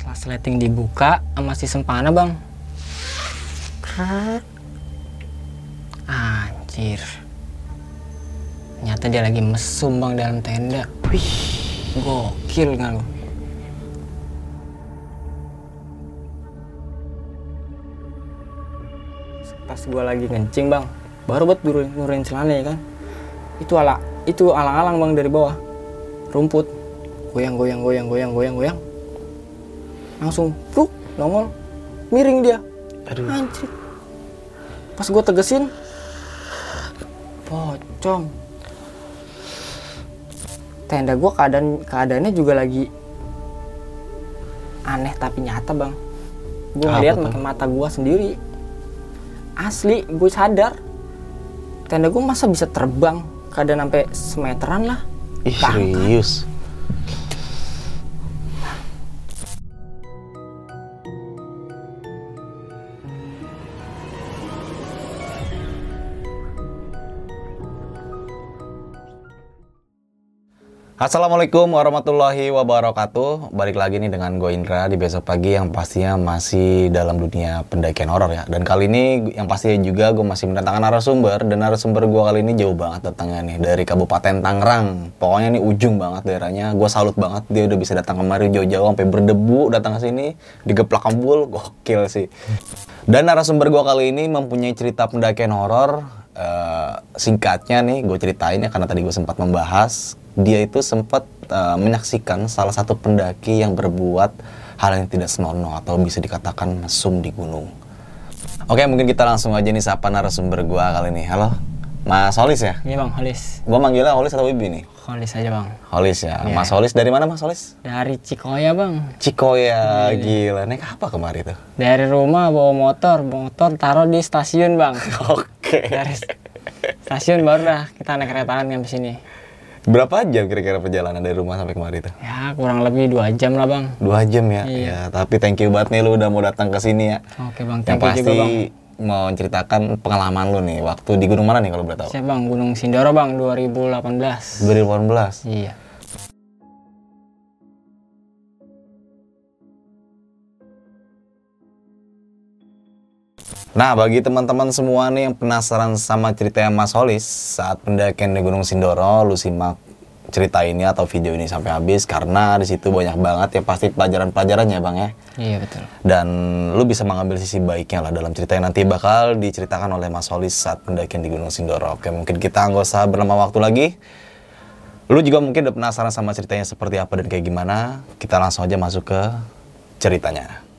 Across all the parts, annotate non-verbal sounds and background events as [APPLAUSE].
Setelah sleting dibuka sama si Sempana bang. Anjir. Ternyata dia lagi mesum bang dalam tenda. Wih, gokil nggak lu? Pas gua lagi ngencing bang, baru buat nurunin, nurunin celana ya kan. Itu ala itu alang-alang bang dari bawah rumput goyang goyang goyang goyang goyang goyang langsung pluk nongol. Miring dia. Aduh. anjir. Pas gue tegesin pocong. Tenda gue keadaan keadaannya juga lagi aneh tapi nyata bang. Gue ngeliat pakai mata gue sendiri. Asli gue sadar. Tenda gue masa bisa terbang? Keadaan sampai semeteran lah. Ih serius. Assalamualaikum warahmatullahi wabarakatuh. Balik lagi nih dengan gue Indra di besok pagi yang pastinya masih dalam dunia pendakian horor ya. Dan kali ini yang pastinya juga gue masih mendatangkan narasumber. Dan narasumber gue kali ini jauh banget datangnya nih. Dari Kabupaten Tangerang. Pokoknya ini ujung banget daerahnya. Gue salut banget dia udah bisa datang kemari jauh-jauh sampai berdebu datang ke sini. Digeplak kembul, gokil sih. Dan narasumber gue kali ini mempunyai cerita pendakian horor. Eh, singkatnya nih gue ceritain ya karena tadi gue sempat membahas dia itu sempat eh, menyaksikan salah satu pendaki yang berbuat hal yang tidak senonoh atau bisa dikatakan mesum di gunung. Oke mungkin kita langsung aja nih sapa narasumber gue kali ini. Halo, Mas Holis ya? Iya bang, Holis. Gue manggilnya Holis atau Wibi nih? Holis aja bang. Holis ya. Iya. Mas Holis dari mana Mas Holis? Dari Cikoya bang. Cikoya, gila. Naik apa kemari tuh? Dari rumah bawa motor, motor taruh di stasiun bang. [LAUGHS] Oke. Dari stasiun baru dah kita naik keretaan nyampe sini. Berapa jam kira-kira perjalanan dari rumah sampai kemari tuh? Ya kurang lebih dua jam lah bang. Dua jam ya? Iya. Ya, tapi thank you banget nih lu udah mau datang ke sini ya. Oke bang, Yang thank you pasti juga bang. mau ceritakan pengalaman lu nih waktu di gunung mana nih kalau boleh tahu? Siapa bang? Gunung Sindoro bang, 2018. 2018. Iya. Nah, bagi teman-teman semua nih yang penasaran sama ceritanya Mas Holis saat pendakian di Gunung Sindoro, lu simak cerita ini atau video ini sampai habis karena di situ banyak banget ya pasti pelajaran-pelajarannya, Bang ya. Iya betul. Dan lu bisa mengambil sisi baiknya lah dalam cerita yang nanti bakal diceritakan oleh Mas Holis saat pendakian di Gunung Sindoro. Oke, mungkin kita nggak usah berlama waktu lagi. Lu juga mungkin udah penasaran sama ceritanya seperti apa dan kayak gimana. Kita langsung aja masuk ke ceritanya.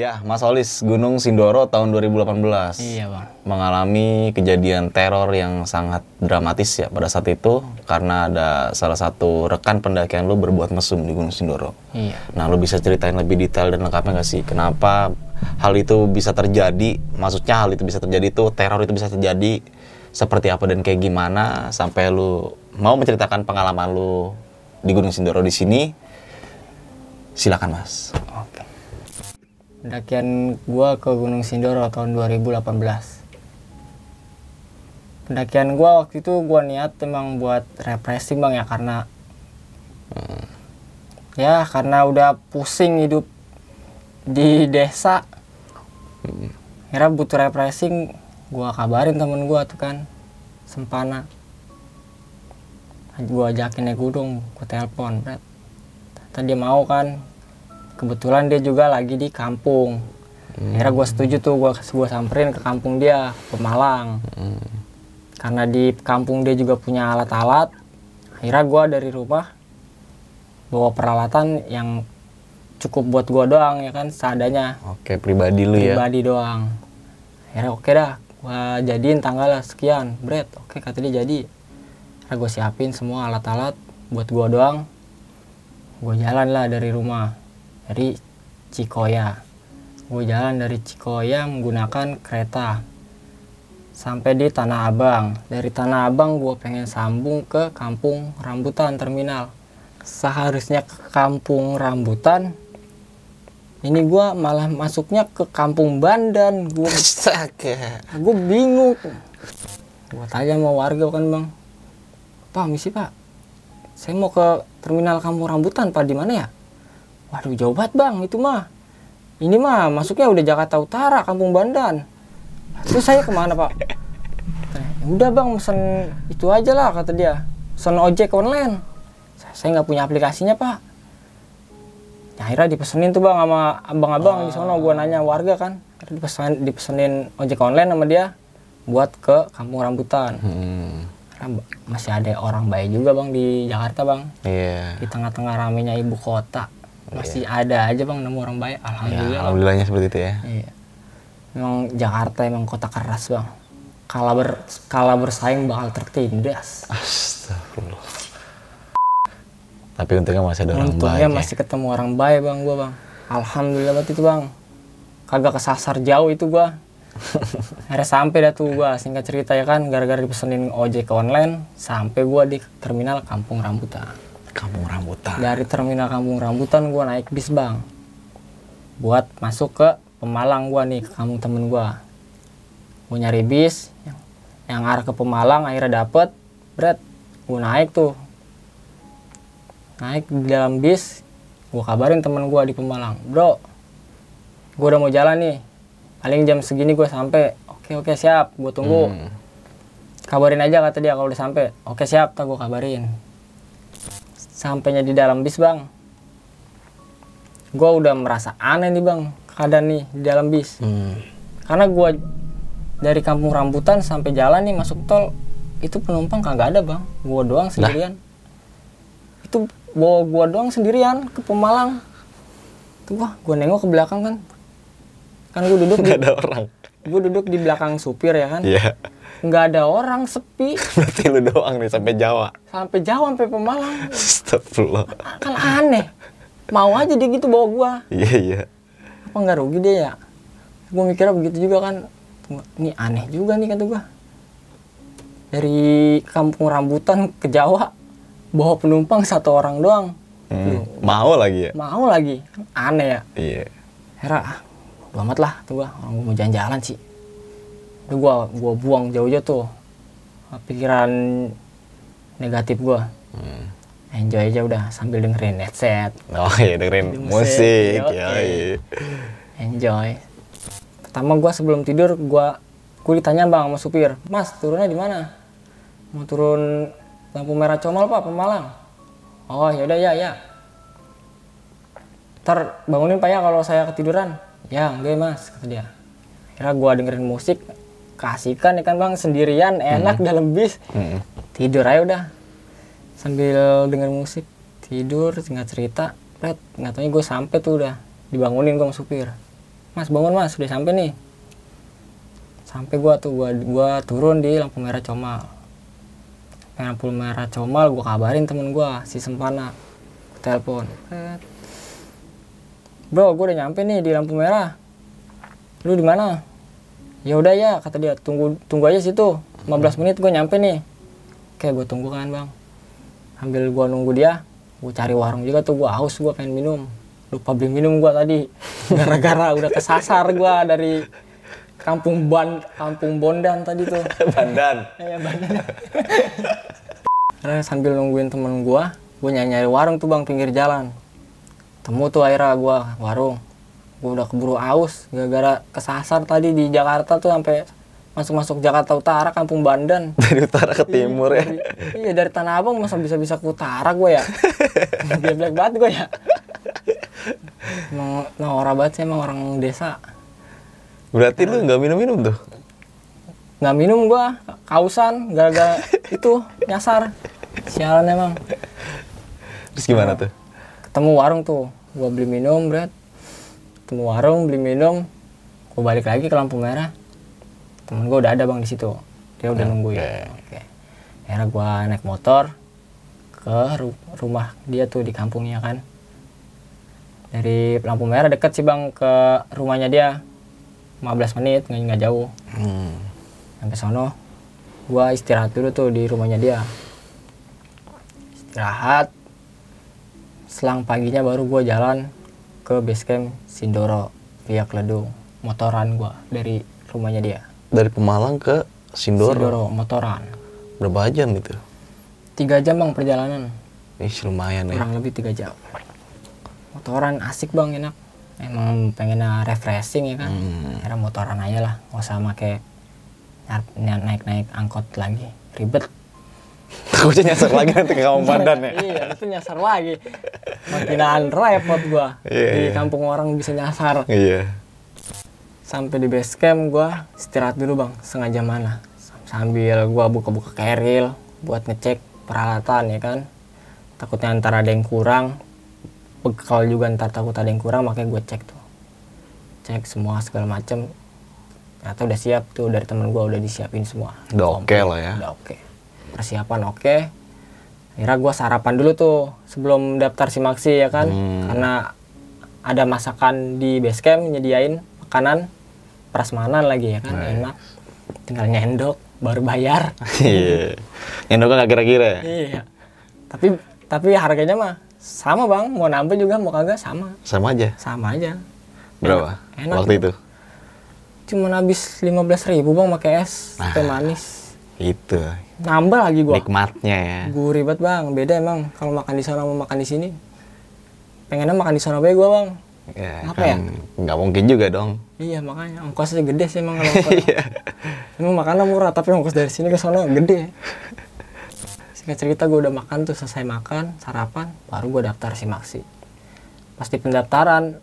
Ya, Mas Holis, Gunung Sindoro tahun 2018. Iya bang. mengalami kejadian teror yang sangat dramatis ya pada saat itu karena ada salah satu rekan pendakian lu berbuat mesum di Gunung Sindoro. Iya. Nah, lu bisa ceritain lebih detail dan lengkapnya nggak sih? Kenapa hal itu bisa terjadi? Maksudnya hal itu bisa terjadi tuh, teror itu bisa terjadi seperti apa dan kayak gimana sampai lu mau menceritakan pengalaman lu di Gunung Sindoro di sini? Silakan, Mas. Oke. Pendakian gua ke Gunung Sindoro tahun 2018. Pendakian gua waktu itu gua niat emang buat refreshing bang ya karena ya karena udah pusing hidup di desa. Kira butuh refreshing, gua kabarin temen gua tuh kan Sempana. Gua ajakin naik gunung, gua telepon. Tadi dia mau kan, kebetulan dia juga lagi di kampung. Akhirnya gue setuju tuh gue gua samperin ke kampung dia ke Malang. Karena di kampung dia juga punya alat-alat. Akhirnya gua dari rumah bawa peralatan yang cukup buat gua doang ya kan seadanya. Oke, pribadi lu ya. pribadi doang. Akhirnya oke dah gua jadiin tanggal sekian. Bread oke kata dia jadi. Akhirnya gua siapin semua alat-alat buat gua doang. Gua jalan lah dari rumah dari Cikoya. Gua jalan dari Cikoya menggunakan kereta. Sampai di Tanah Abang. Dari Tanah Abang gua pengen sambung ke Kampung Rambutan terminal. Seharusnya ke Kampung Rambutan ini gua malah masuknya ke Kampung Bandan. [LAUGHS] Astaga. gue bingung. Gue tanya sama warga kan bang pak misi pak. Saya mau ke terminal kampung rambutan pak di mana ya waduh jauh banget bang. Itu mah ini mah masuknya udah Jakarta Utara kampung Bandan. Terus saya ke mana pak? "Ya udah bang pesen itu aja lah kata dia. Pesen ojek online. Saya nggak punya aplikasinya pak. Ya, akhirnya dipesenin tuh bang sama abang-abang di sono. Gue nanya warga kan. Akhirnya dipesenin, dipesenin ojek online sama dia buat ke kampung rambutan. Hmm. Karena masih ada orang baik juga bang di Jakarta bang. Iya. di tengah-tengah ramenya ibu kota masih ada aja bang nemu orang baik. Ya, alhamdulillah alhamdulillahnya seperti itu ya. iya. Memang Jakarta emang kota keras bang. Kalau ber kalau bersaing bakal tertindas. Astagfirullah. Tapi untungnya masih ada orang untungnya baik. ya. masih ketemu orang baik bang gua bang. Alhamdulillah banget itu bang. Kagak kesasar jauh itu gua. [LAUGHS] Akhirnya sampai dah tuh gua. Singkat cerita ya kan gara-gara dipesenin ojek online sampai gua di terminal Kampung Rambutan Kampung rambutan. dari terminal Kampung Rambutan gua naik bis bang. Buat masuk ke Pemalang gua nih ke kampung temen gua. Gua nyari bis yang, yang arah ke Pemalang akhirnya dapet. Berat gua naik tuh. Naik di dalam bis gua kabarin temen gua di Pemalang bro gua udah mau jalan nih. Paling jam segini gua sampai oke oke siap. Gua tunggu. Hmm. kabarin aja kata dia kalau udah sampai oke siap. Tak gua kabarin sampainya di dalam bis bang. Gua udah merasa aneh nih bang keadaan nih di dalam bis. Hmm. karena gua dari kampung rambutan sampai jalan nih masuk tol itu penumpang kagak ada bang. Gua doang sendirian. Itu bawa gua doang sendirian ke Pemalang. Tuh wah gua nengok ke belakang kan. Kan gua duduk di Nggak ada orang. gua duduk di belakang supir ya kan. Iya. Nggak ada orang sepi. [LAUGHS] Berarti lu doang nih sampai Jawa. sampai jauh sampai Pemalang. Astagfirullah. kan aneh. Mau aja dia gitu bawa gua. Iya, iya. apa nggak rugi dia ya? Gua mikirnya begitu juga kan. Ini aneh juga nih kata gua. Dari kampung rambutan ke Jawa bawa penumpang satu orang doang. Hmm. Mau lagi ya? mau lagi. Aneh ya. Iya. Hera ah bodo amat lah tuh gua. Orang gua mau jalan-jalan sih itu gua gua buang jauh-jauh tuh. Pikiran negatif gua. Hmm. enjoy aja udah sambil dengerin headset Oh iya dengerin Musik, musik. Ya, iya. enjoy. Pertama gua sebelum tidur gua gua ditanya bang sama supir mas turunnya di mana? Mau turun lampu merah comal pak Pemalang. Oh yaudah ya ya. Ntar bangunin pak ya kalau saya ketiduran. Ya enggak mas kata dia. Kira gua dengerin musik kasihkan ya kan bang? Sendirian enak dalam bis. Hmm. tidur aja udah. Sambil denger musik. Tidur tinggal cerita. Red, nggak taunya gue sampai tuh udah. Dibangunin gue sama supir. Mas bangun mas. Udah sampai nih. Sampai gua tuh gua gua turun di lampu merah comal. Lampu merah comal gua kabarin temen gua si Sempana. Telepon. Bro gue udah nyampe nih di lampu merah. Lu di mana ya udah ya kata dia tunggu tunggu aja situ 15 menit gue nyampe nih. Oke gue tunggu kan bang. Sambil gue nunggu dia gue cari warung juga tuh gue haus gue pengen minum. Lupa beli minum gue tadi. [LAUGHS] Gara-gara udah kesasar gue dari kampung ban kampung bondan tadi tuh. [LAUGHS] Bandan. Iya, Bandan. Karena [LAUGHS] sambil nungguin temen gue gue nyari nyari warung tuh bang pinggir jalan. Temu tuh akhirnya gue warung gue udah keburu aus gara-gara kesasar tadi di Jakarta tuh sampai masuk-masuk Jakarta Utara kampung Bandan. [LAUGHS] Dari utara ke timur ya. Dari- iya dari Tanah Abang masa bisa-bisa ke utara gue ya? [LAUGHS] Geblek banget gue ya? Emang norak banget sih emang orang desa. Berarti lu nggak minum-minum tuh? nggak minum gua kausan gara-gara [LAUGHS] itu nyasar. Sialan emang. Terus gimana tuh? ketemu warung tuh gua beli minum berat ketemu warung beli minum gua balik lagi ke lampu merah. Temen gua udah ada bang di situ. Dia udah nungguin. Oke. Akhirnya gua naik motor ke ru- rumah dia tuh di kampungnya kan. Dari lampu merah deket sih bang ke rumahnya dia. 15 menit nggak nggak jauh. Hmm. sampai sono gua istirahat dulu tuh di rumahnya dia. Istirahat. Selang paginya baru gua jalan ke base camp Sindoro via Kledung motoran gua dari rumahnya dia Dari Pemalang ke Sindoro. Sindoro motoran Berapa jam itu? tiga jam bang perjalanan Ih, lumayan ya. kurang lebih tiga jam motoran asik bang enak emang pengen refreshing ya kan Hmm. akhirnya motoran aja lah nggak usah make naik naik angkot lagi ribet Takutnya nyasar lagi nanti ke kampung Pandan ya. iya itu nyasar lagi. Makinan repot gua. Iya, di iya. kampung orang bisa nyasar. Iya. sampai di base camp gua istirahat dulu bang. Setengah jam mana? Sambil gua buka-buka keril buat ngecek peralatan ya kan? Takutnya ntar ada yang kurang. Bekal juga ntar takut ada yang kurang makanya gue cek tuh. Cek semua segala macem. Ternyata udah siap tuh dari temen gua udah disiapin semua. Udah oke lah ya. udah oke persiapan oke akhirnya gua sarapan dulu tuh sebelum daftar simaksi ya kan Hmm. karena ada masakan di base camp nyediain makanan prasmanan lagi ya kan enak tinggal nyendok baru bayar [LAUGHS] Iya. Yang nggak kira-kira ya? iya tapi tapi harganya mah sama bang mau nambah juga mau kagak sama Sama aja. sama aja Berapa? Enak. Waktu itu? cuman habis 15.000 ribu bang pakai es Nah. teh manis Itu. nambah lagi gua. Nikmatnya. Ya. gurih banget bang. Beda emang. Kalau makan di sana sama makan di sini pengennya makan di sana bae gua bang. Ya, Apa ya? kan nggak mungkin juga dong. iya makanya. Ongkosnya gede sih emang kalau [LAUGHS] ongkos. emang makannya murah tapi ongkos dari sini ke sana gede. Singkat cerita gue udah makan tuh selesai makan sarapan baru gue daftar simaksi pas di pendaftaran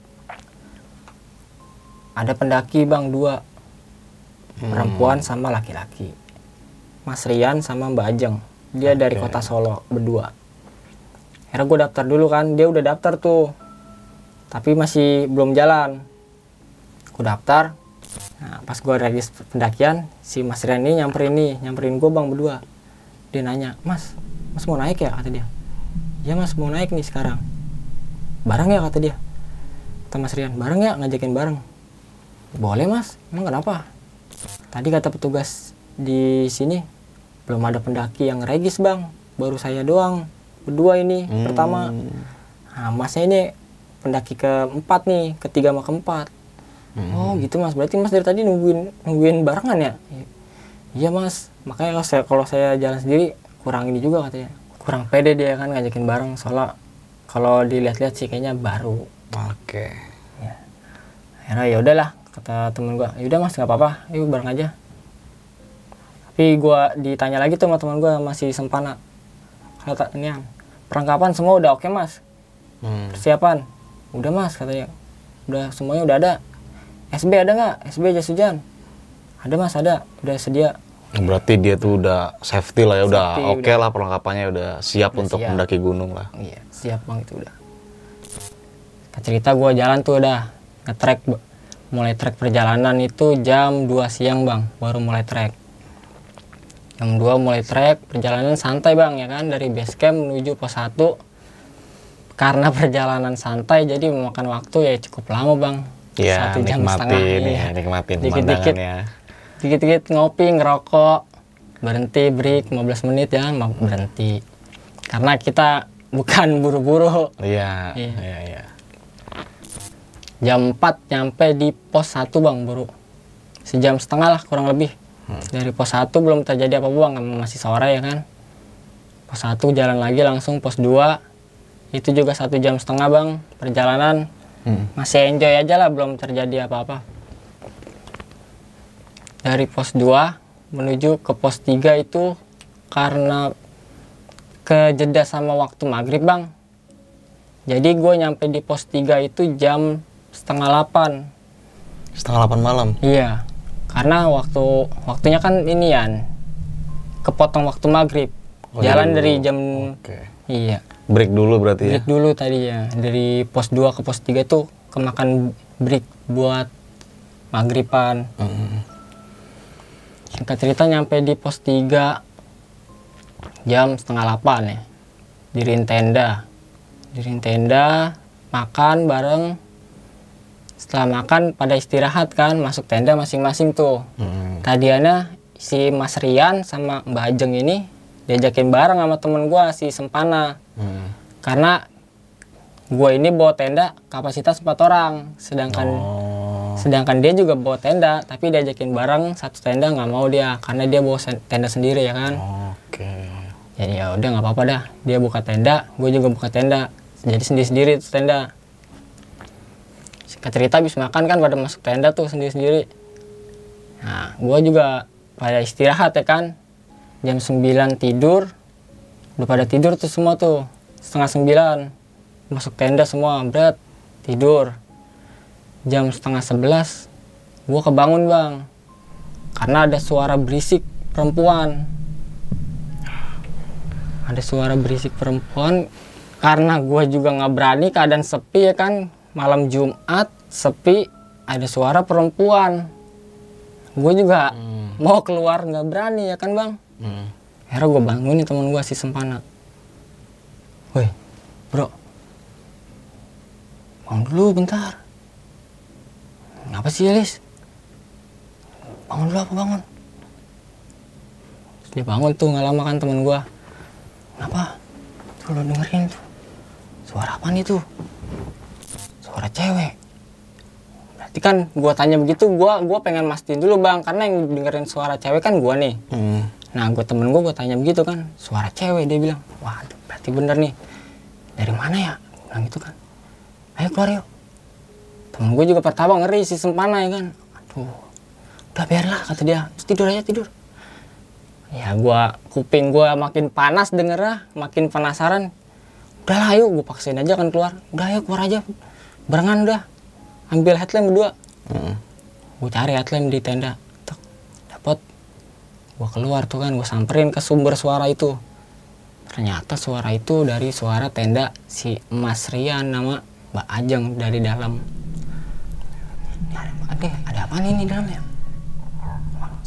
ada pendaki bang dua. Perempuan sama laki-laki Mas Rian sama Mbak Ajeng. Dia dari kota Solo berdua. Akhirnya gue daftar dulu kan. Dia udah daftar tuh. Tapi masih belum jalan. Gue daftar. Nah, pas gue regis pendakian si Mas Rian ini nyamperin nih nyamperin gue bang berdua. Dia nanya mas mas mau naik ya? kata dia. Ya mas mau naik nih sekarang. Bareng ya? kata dia. Kata Mas Rian bareng ya ngajakin bareng. Boleh mas. Emang kenapa? Tadi kata petugas di sini belum ada pendaki yang regis bang. Baru saya doang berdua ini pertama. Nah masnya ini pendaki keempat nih ketiga sama keempat. Oh gitu mas. Berarti mas dari tadi nungguin nungguin barengan ya? "I- iya mas. Makanya kalau saya kalau saya jalan sendiri kurang ini juga katanya. Kurang pede dia kan ngajakin bareng. Soalnya kalau dilihat-lihat sih kayaknya baru. Oke. akhirnya ya udahlah kata temen gua yaudah mas nggak apa-apa. Yuk bareng aja tapi gua ditanya lagi tuh sama teman gua masih sempana. Kata ini Yang, perlengkapan semua udah oke mas. Hmm. persiapan. Udah mas katanya. Udah semuanya udah ada. SB ada nggak? SB jas hujan. Ada mas ada. Udah sedia. Berarti dia tuh udah safety lah ya, udah oke lah perlengkapannya udah siap Udah untuk siap. mendaki gunung lah. iya siap bang itu udah. Cerita gua jalan tuh udah nge-track B- mulai trek perjalanan itu jam 2 siang bang. Baru mulai trek jam 2 mulai trek perjalanan santai bang ya kan dari base camp menuju pos 1 karena [LAUGHS] perjalanan santai jadi memakan waktu ya cukup lama bang Iya, Satu jam nikmatin setengah, ya, iya. nikmatin Dikit-dikit. pemandangannya. dikit-dikit ngopi ngerokok berhenti break 15 menit ya ma- berhenti karena kita [LAUGHS] bukan buru-buru Iya, Iya. iya, iya. jam 4 nyampe di pos 1 bang baru sejam setengah lah kurang lebih dari pos 1 belum terjadi apa-apa bang masih sore ya kan? Pos 1 jalan lagi langsung pos 2 itu juga satu jam setengah bang perjalanan. Hmm. masih enjoy aja lah belum terjadi apa-apa. Dari pos 2 menuju ke pos 3 itu karena kejeda sama waktu maghrib bang. Jadi gue nyampe di pos 3 itu jam setengah 8 Setengah delapan malam. iya karena waktu waktunya kan ini ya kepotong waktu maghrib. Oh, jalan dari jam Oke. iya. Break dulu berarti ya. break dulu tadi ya. Dari pos 2 ke pos 3 tuh kemakan break buat maghriban. Mm. singkat cerita nyampe di pos 3 jam setengah 8 ya. Diriin tenda diriin tenda makan bareng setelah makan pada istirahat kan masuk tenda masing-masing tuh Mm. tadiana si Mas Rian sama Mbak Ajeng ini diajakin bareng sama temen gua si Sempana Mm. karena gua ini bawa tenda kapasitas empat orang sedangkan Oh. sedangkan dia juga bawa tenda tapi diajakin bareng satu tenda nggak mau dia karena dia bawa sen- tenda sendiri ya kan Oke. jadi ya udah nggak apa-apa dah dia buka tenda gue juga buka tenda jadi sendiri-sendiri tuh tenda singkat cerita habis makan kan pada masuk tenda tuh sendiri-sendiri. Nah gue juga pada istirahat ya kan. Jam 9 tidur udah pada tidur tuh semua tuh. Setengah sembilan masuk tenda semua berat tidur. Jam setengah sebelas gue kebangun bang. Karena ada suara berisik perempuan. Ada suara berisik perempuan karena gue juga nggak berani keadaan sepi ya kan malam Jumat sepi ada suara perempuan. Gue juga Hmm. mau keluar nggak berani ya kan bang? Mm. akhirnya gue bangunin teman gue si Sempana. Woi bro. Bangun dulu bentar. Ngapa sih Lis bangun dulu apa bangun? Terus dia bangun tuh nggak lama kan temen gue kenapa? Tuh lo dengerin tuh. Suara apa nih tuh suara cewek berarti kan gue tanya begitu gue gua pengen mastiin dulu bang karena yang dengerin suara cewek kan gue nih Mm. Nah, gue temen gue, gue tanya begitu kan, suara cewek dia bilang, wah berarti bener nih, dari mana ya? Gua bilang gitu kan, ayo keluar yuk. Temen gue juga pertama ngeri si Sempana ya kan, aduh, udah biarlah kata dia, "Terus tidur aja tidur. Ya gue, kuping gue makin panas dengernya, makin penasaran. Udahlah ayo, gue paksain aja kan keluar. Udah ayo keluar aja, barengan udah. Ambil headlamp berdua. Mm. Gue cari headlamp di tenda, Tek, dapet. Gue keluar tuh kan gue samperin ke sumber suara itu. Ternyata suara itu dari suara tenda si Mas Rian nama Mbak Ajeng dari dalam. Ada, ada, ada apa nih di dalam ya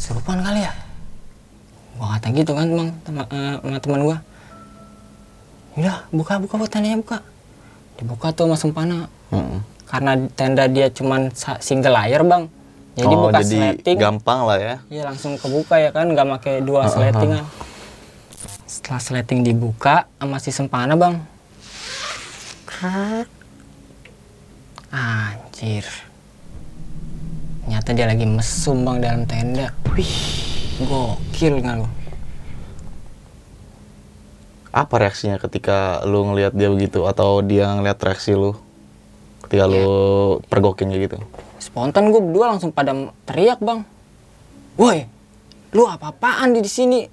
serupan kali ya? Gue kata gitu kan bang sama, eh, sama teman gue udah buka buka buat tendanya buka. Dibuka tuh mas Sempana Mm. karena tenda dia cuman sa- single layer bang jadi oh, buka jadi sleting gampang lah ya. Iya langsung kebuka ya kan, nggak pakai dua sletingan. Setelah sleting dibuka sama si Sempana bang, anjir, ternyata dia lagi mesum bang dalam tenda. Wih, gokil nggak lo? Apa reaksinya ketika lu ngelihat dia begitu atau dia ngelihat reaksi lu ketika lu pergokin kayak gitu? Spontan gue berdua langsung pada teriak bang, woi, lu apa-apaan di sini?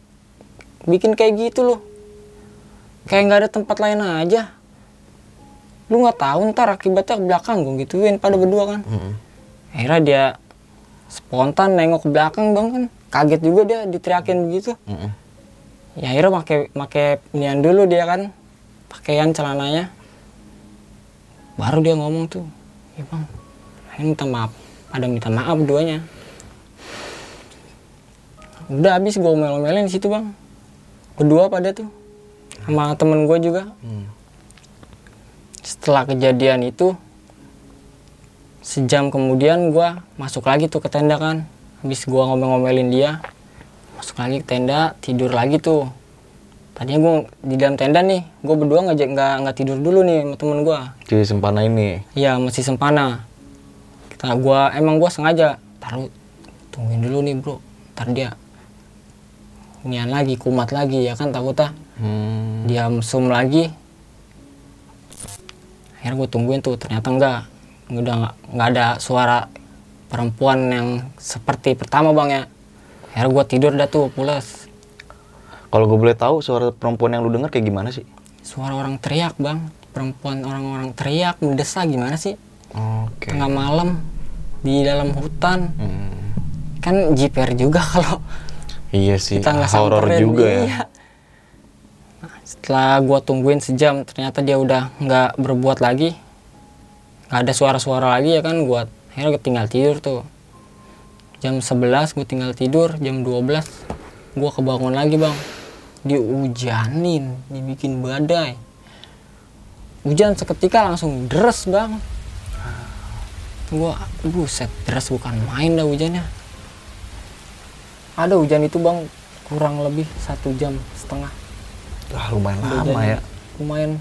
Bikin kayak gitu lo, kayak nggak ada tempat lain aja. Lu nggak tahu ntar akibatnya ke belakang gue gituin pada berdua kan. Mm. Akhirnya dia spontan nengok ke belakang bang kan, kaget juga dia diteriakin begitu. Mm. Ya akhirnya pakai pakai inian dulu dia kan, pakaian celananya. Baru dia ngomong tuh, ya bang, ini minta maaf, ada minta maaf duanya. Udah habis gue omel-omelin di situ bang, berdua pada tuh, sama temen gue juga. Mm. Setelah kejadian itu, sejam kemudian gue masuk lagi tuh ke tenda kan, habis gue ngomel-ngomelin dia, masuk lagi ke tenda, tidur lagi tuh. Tadinya gue di dalam tenda nih, gue berdua nggak nggak nggak tidur dulu nih sama temen gue. Jadi sempana ini. Iya masih sempana. Kita gua emang gua sengaja taruh tungguin dulu nih bro. Ntar dia nian lagi kumat lagi ya kan takutnya Hmm. dia mesum lagi. Akhirnya gue tungguin tuh ternyata enggak udah nggak nggak ada suara perempuan yang seperti pertama bang ya. Akhirnya gue tidur dah tuh pulas. Kalau gue boleh tahu suara perempuan yang lu denger kayak gimana sih? Suara orang teriak bang, perempuan orang-orang teriak mendesak gimana sih? Oke. Tengah malam di dalam hutan. Hmm. kan jiper juga [LAUGHS] kalau Iya sih, kita nggak horor juga ya. Iya. Nah, setelah gua tungguin sejam ternyata dia udah nggak berbuat lagi nggak ada suara-suara lagi ya kan gua akhirnya gua tinggal tidur tuh jam 11 gua tinggal tidur jam 12 gua kebangun lagi bang dihujanin dibikin badai. Hujan seketika langsung deres bang. Gua buset deres bukan main dah hujannya. Ada hujan itu bang kurang lebih satu jam setengah. Ah, lumayan lama Hujannya. ya. lumayan.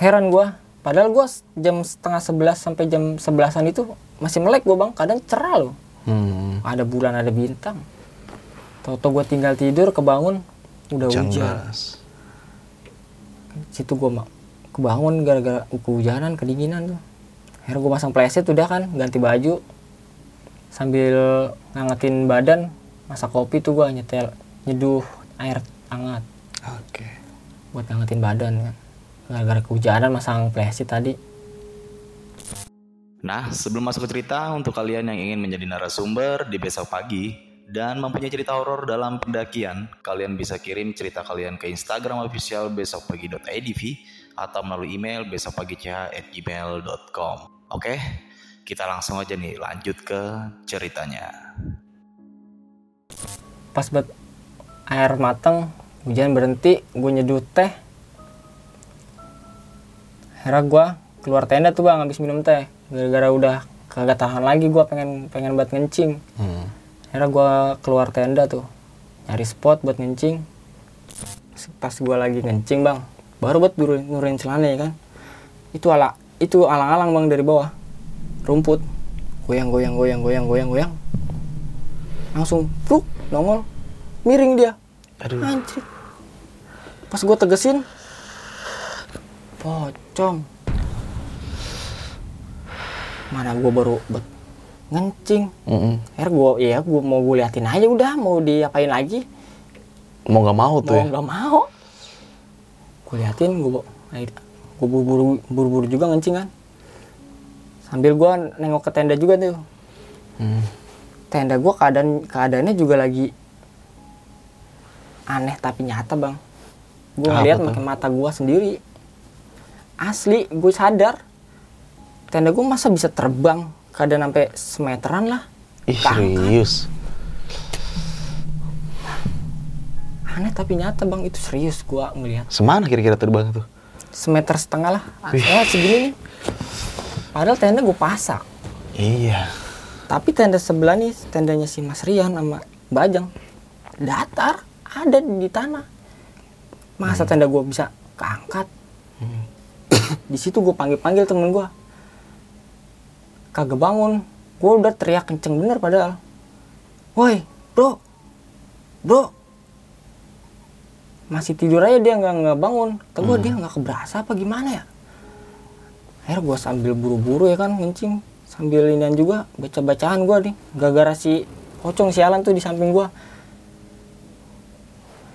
Heran gua padahal gua jam setengah sebelas sampai jam sebelasan itu masih melek gua bang kadang cerah loh. Hmm. ada bulan ada bintang. Toto gua tinggal tidur kebangun udah Hujan hujan. deras. situ gua mak kebangun gara-gara kehujanan kedinginan tuh. Akhirnya gua pasang playset udah kan ganti baju. Sambil ngangetin badan masak kopi tuh gua nyetel nyeduh air hangat. Oke. buat ngangetin badan kan. Gara-gara kehujanan masang playset tadi. Nah, sebelum masuk ke cerita, untuk kalian yang ingin menjadi narasumber di besok pagi dan mempunyai cerita horor dalam pendakian, kalian bisa kirim cerita kalian ke Instagram official besokpagi.idv atau melalui email besokpagi.ch@gmail.com. Oke, kita langsung aja nih lanjut ke ceritanya. pas buat air mateng hujan berhenti gue nyeduh teh akhirnya gue keluar tenda tuh bang habis minum teh gara-gara udah kagak tahan lagi gue pengen pengen buat ngencing Hmm. Akhirnya gue keluar tenda tuh. Nyari spot buat ngencing. Pas gue lagi ngencing bang baru buat nurunin, nurunin celana ya kan? Itu ala itu alang-alang bang dari bawah. Rumput. Goyang goyang goyang goyang goyang goyang. Langsung pluk nongol. Miring dia. Aduh. anjir. Pas gue tegesin pocong. Mana gue baru bet ngencing. Mm-mm. akhirnya gue ya gue mau gue liatin aja udah mau diapain lagi? Mau nggak mau tuh mau ya? mau. Gue liatin gue gue buru-buru buru-buru juga ngencing kan. Sambil gue nengok ke tenda juga tuh. Hmm. tenda gue keadaan keadaannya juga lagi aneh tapi nyata bang. Gue Apa ngeliat pakai mata gue sendiri. Asli gue sadar tenda gue masa bisa terbang keadaan sampai semeteran lah. Ih, Keangkat. serius. aneh tapi nyata bang. Itu serius gue ngeliat Semana kira-kira terbang tuh? semeter setengah lah. Ya segini nih. Padahal tenda gue pasak Iya. tapi tenda sebelah nih tendanya si Mas Rian sama Bajang. Datar ada di tanah. Masa tenda gue bisa keangkat? Di situ gue panggil panggil temen gue kagak bangun. Gue udah teriak kenceng bener padahal. Woi bro. Bro. Masih tidur aja dia nggak nggak bangun. Kata gue dia nggak keberasa apa gimana ya? Akhirnya gue sambil buru-buru ya kan ngencing sambil inian juga baca bacaan gue nih. Gara-gara si pocong sialan tuh di samping gue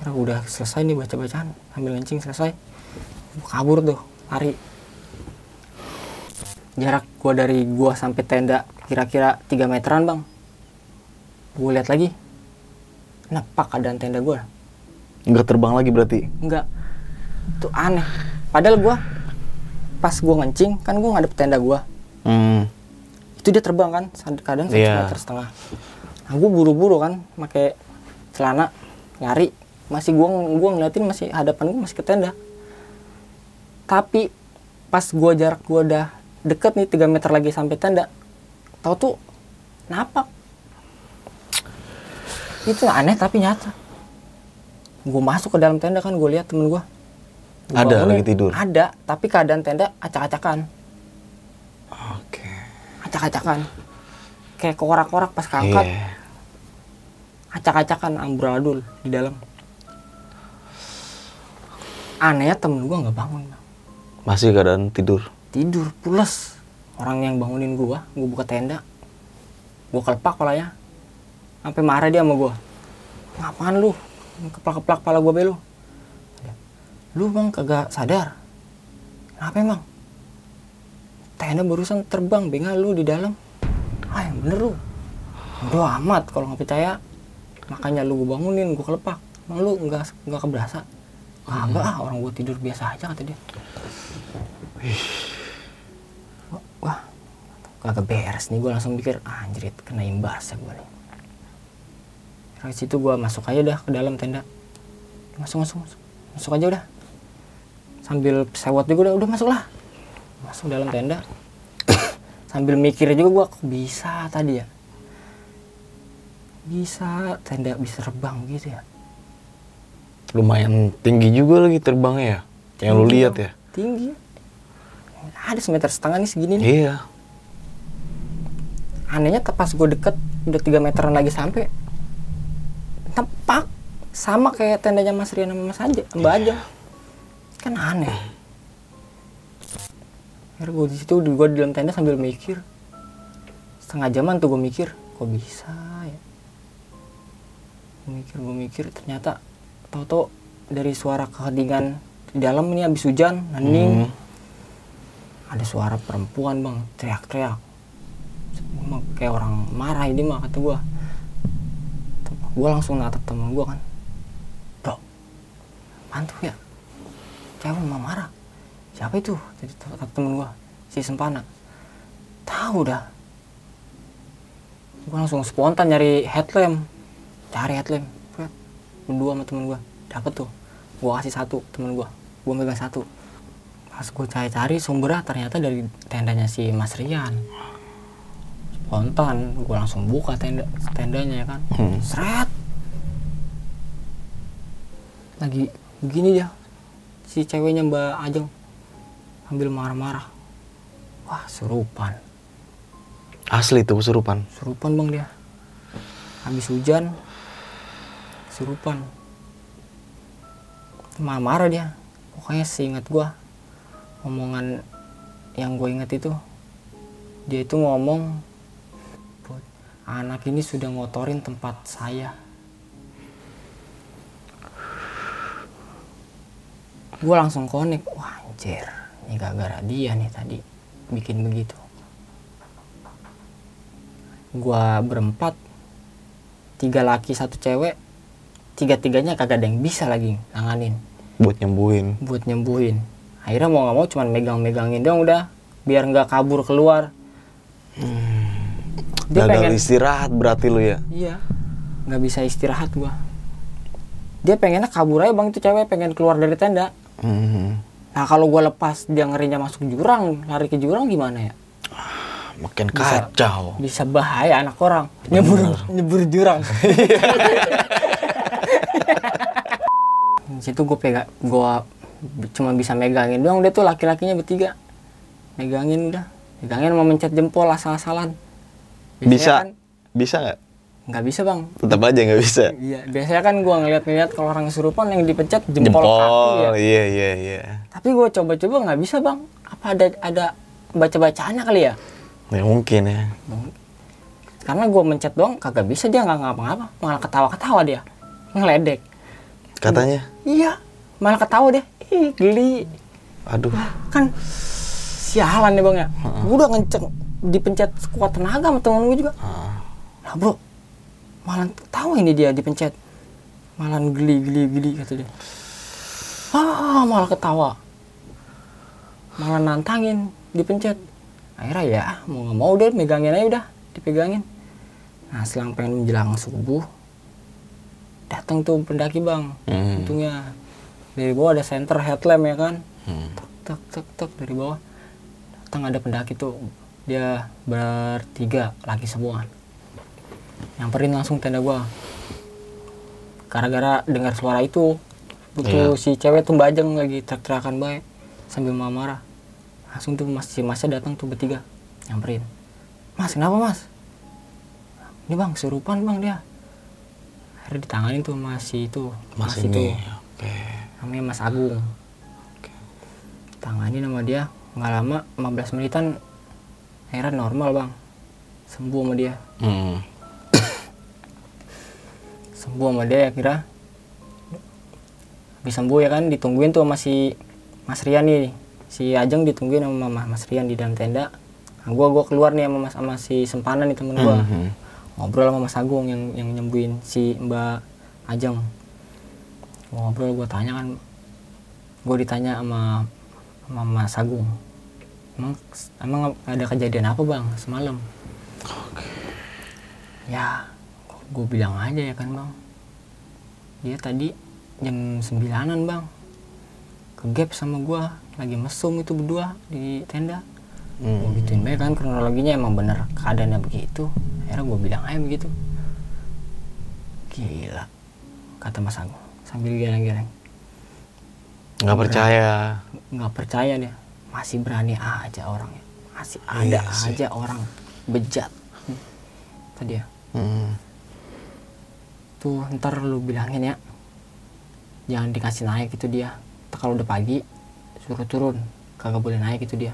akhirnya udah selesai nih baca bacaan sambil ngencing selesai. Gua kabur tuh lari jarak gue dari gua sampai tenda kira-kira 3 meteran bang. Gue lihat lagi. Nepak keadaan tenda gue Nggak terbang lagi berarti? enggak itu aneh. Padahal gua pas gua ngencing kan gua ngadep tenda gua. Hmm. itu dia terbang kan? Kadang satu Iya. meter setengah. Nah gua buru-buru kan? Pakai celana nyari. Masih gua gua ngeliatin masih hadapan gua masih ke tenda. Tapi pas gua jarak gua udah deket nih 3 meter lagi sampai tenda tau tuh napak itu aneh tapi nyata gue masuk ke dalam tenda kan gue lihat temen gue Ada lagi tidur? ada tapi keadaan tenda acak-acakan Oke. acak-acakan kayak korak-korak pas keangkat Iya. acak-acakan amburadul di dalam anehnya temen gue nggak bangun Bang. Masih keadaan tidur. Tidur pules. Orang yang bangunin gue gue buka tenda. Gue kelepak palanya sampai marah dia sama gue ngapain lu? Keplak-keplak pala gue belu lu. Bang kagak sadar? Kenapa emang tenda barusan terbang bengal lu di dalam. Ah yang bener lu. Bodo amat kalau nggak percaya. Makanya lu gue bangunin, gue kelepak. Emang lu nggak nggak keberasa? Kagak ah, orang gue tidur biasa aja kata dia. Wah, kagak beres nih gue langsung mikir anjrit kena imbas ya gue nih. Dari situ gue masuk aja dah ke dalam tenda. Masuk masuk masuk, masuk aja udah. Sambil sewot juga udah, udah masuk lah. Masuk dalam tenda. [COUGHS] Sambil mikir juga gue kok bisa tadi ya. Bisa tenda bisa terbang gitu ya. Lumayan tinggi juga lagi terbangnya ya. Yang lu lihat ya. Tinggi. Ada semeter setengah nih segini nih. Iya. anehnya pas gue deket udah 3 meteran lagi sampai tepak sama kayak tendanya Mas Rian sama Mas aja Mbak aja kan aneh akhirnya gue di situ gue di dalam tenda sambil mikir setengah jaman tuh gue mikir kok bisa ya gue mikir gue mikir ternyata tau-tau dari suara keheningan di dalam ini habis hujan hening Hmm. Ada suara perempuan bang. Teriak-teriak. Kayak orang marah ini mah kata gua. Gua langsung natap temen gua kan. Dok mantu ya? Cewek mah marah. Siapa itu? Jadi temen gua si sempana. Tahu dah. Gua langsung spontan nyari headlamp. Cari headlamp. Berdua sama temen gua. Dapet tuh. Gua kasih satu temen gua. Gua megang satu pas gue cari-cari sumbernya ternyata dari tendanya si Mas Rian. Spontan gue langsung buka tenda tendanya ya kan. Hmm. seret! Lagi begini dia si ceweknya Mbak Ajeng sambil marah-marah. Wah surupan Asli tuh kesurupan. surupan bang dia. Habis hujan surupan marah-marah dia. Pokoknya seingat gua omongan yang gue inget itu. Dia itu ngomong "Bud, anak ini sudah ngotorin tempat saya. Gue langsung connect wah anjir ini gara-gara dia nih tadi bikin begitu. Gua berempat tiga laki satu cewek tiga tiganya kagak ada yang bisa lagi nanganin. Buat nyembuhin. buat nyembuhin akhirnya mau nggak mau cuman megang-megangin dong udah biar nggak kabur keluar. Dia Gagal pengen istirahat berarti lu ya. iya. Nggak bisa istirahat gua. Dia pengennya kabur aja bang itu cewek pengen keluar dari tenda. Hmm. nah kalau gua lepas dia ngerinya masuk jurang lari ke jurang gimana ya? Makin kacau. bisa bahaya anak orang. Nyebur nyebur jurang. [LAUGHS] Situ gue pegang gue cuma bisa megangin doang. Dia tuh laki-lakinya bertiga. Megangin udah megangin mau mencet jempol asal-asalan. Bisa. kan Bisa nggak? nggak bisa bang. Tetap aja nggak bisa. iya biasanya kan gue ngeliat-ngeliat kalau orang kesurupan yang dipencet jempol, kaki ya. Iya iya iya. tapi gue coba-coba nggak bisa bang. Apa ada ada baca-bacaannya kali ya? Ya mungkin ya. karena gue mencet doang kagak bisa. Dia nggak ngapa-ngapa. Malah ketawa-ketawa dia. Ngeledek. Katanya. iya malah ketawa dia. Ih geli. Aduh. kan sialan ya bang ya. Gue udah ngenceng dipencet sekuat tenaga sama temen gue juga. Ah. nah bro malah ketawa ini dia dipencet. Malah geli geli geli kata dia. Ah malah ketawa. Malah nantangin dipencet. Akhirnya ya mau nggak mau deh megangin aja udah dipegangin. Nah selang pengen menjelang subuh datang tuh pendaki bang. Hmm. untungnya dari bawah ada center headlamp ya kan? Hmm. tek tek tek dari bawah. Datang ada pendaki tuh. Dia bertiga laki semua. Nyamperin langsung tenda gua. Gara-gara dengar suara itu butuh si cewek tuh bajeng lagi teriak-teriakan baik sambil marah langsung tuh mas si masnya datang tuh bertiga nyamperin. Mas kenapa mas? Ini bang kesurupan bang dia. Akhirnya ditanganin tuh mas si itu Mas itu. ini. Oke. Namanya Mas Agung. Tangani nama dia. Nggak lama 15 menitan akhirnya normal bang. Sembuh sama dia. Hmm. [COUGHS] sembuh sama dia kira habis sembuh ya kan ditungguin tuh masih Mas Rian nih. Si Ajeng ditungguin sama Mama Mas Rian di dalam tenda. Nah, gua gua keluar nih sama Mas sama si Sempanan nih temen gua. Mhm. ngobrol sama Mas Agung yang yang nyembuhin si Mbak Ajeng Gua ngobrol gue tanya kan gue ditanya sama sama Mas Agung. Emang emang ada kejadian apa bang semalam? Ya gue bilang aja ya kan bang. Dia tadi jam sembilanan bang. Ke gap sama gue lagi mesum itu berdua di tenda. Hmm. gue gituin baik kan kronologinya emang bener keadaannya begitu. Akhirnya gue bilang aja begitu. Gila kata Mas Agung sambil geleng-geleng. Nggak percaya. Nggak percaya dia. Masih berani aja orangnya masih ada Iya sih. aja orang bejat. Tadi ya Hmm. tuh ntar lu bilangin ya. Jangan dikasih naik itu dia. Kalau udah pagi suruh turun. Kagak boleh naik itu dia.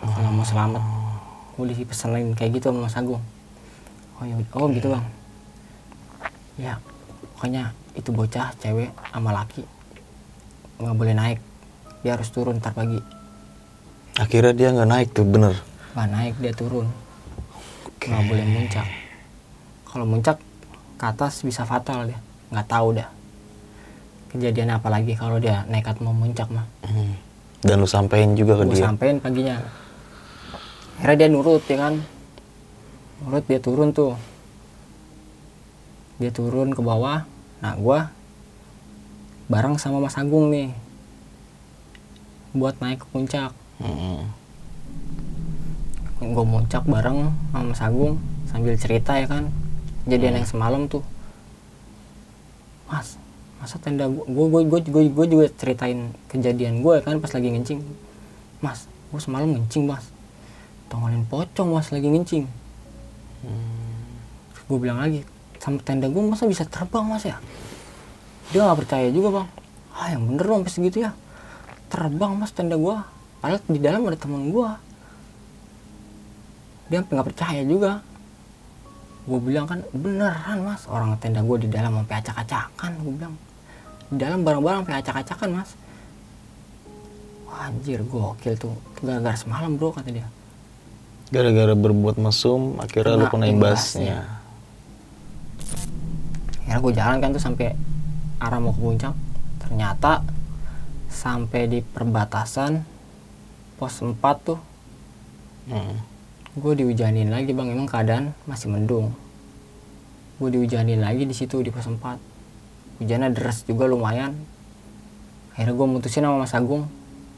Kalau mau selamat. Boleh dipesenin kayak gitu sama Mas Agung. Oh ya oh gitu bang. Ya pokoknya itu bocah cewek sama laki nggak boleh naik. Dia harus turun ntar pagi. Akhirnya dia nggak naik tuh bener. Nggak naik dia turun. Oke. nggak boleh muncak. Kalau muncak ke atas bisa fatal dia. Nggak tahu dah kejadian apa lagi kalau dia nekat mau muncak mah. Hmm. dan lu sampein juga ke gue dia? sampein paginya. Akhirnya dia nurut ya kan? Nurut dia turun tuh. Dia turun ke bawah nah gua bareng sama Mas Agung nih buat naik ke puncak. Hmm. gue muncak bareng sama Mas Agung sambil cerita ya kan. Kejadian yang semalam tuh. Mas masa tenda gue gue gue gue gue juga ceritain kejadian gue kan pas lagi ngencing. Mas gue semalam ngencing mas. Tongolin pocong mas lagi ngencing. Gue bilang lagi sama tenda gue masa bisa terbang mas ya? Dia nggak percaya juga bang. Ah yang bener dong pas segitu ya. Terbang mas tenda gue padahal di dalam ada teman gue dia sampai nggak percaya juga. Gue bilang kan beneran mas orang tenda gue di dalam sampai acak-acakan gue bilang. Di dalam barang-barang sampai acak-acakan mas. Wah, anjir gokil tuh. Gara-gara semalam bro kata dia. Gara-gara berbuat mesum akhirnya lu Kena kena imbasnya. Akhirnya gue jalan kan tuh sampai arah mau ke puncak. Ternyata sampai di perbatasan pos 4 tuh Hmm. gue dihujanin lagi bang. Emang keadaan masih mendung. Gue dihujanin lagi di situ di pos 4 hujannya deras juga lumayan. Akhirnya gue mutusin sama Mas Agung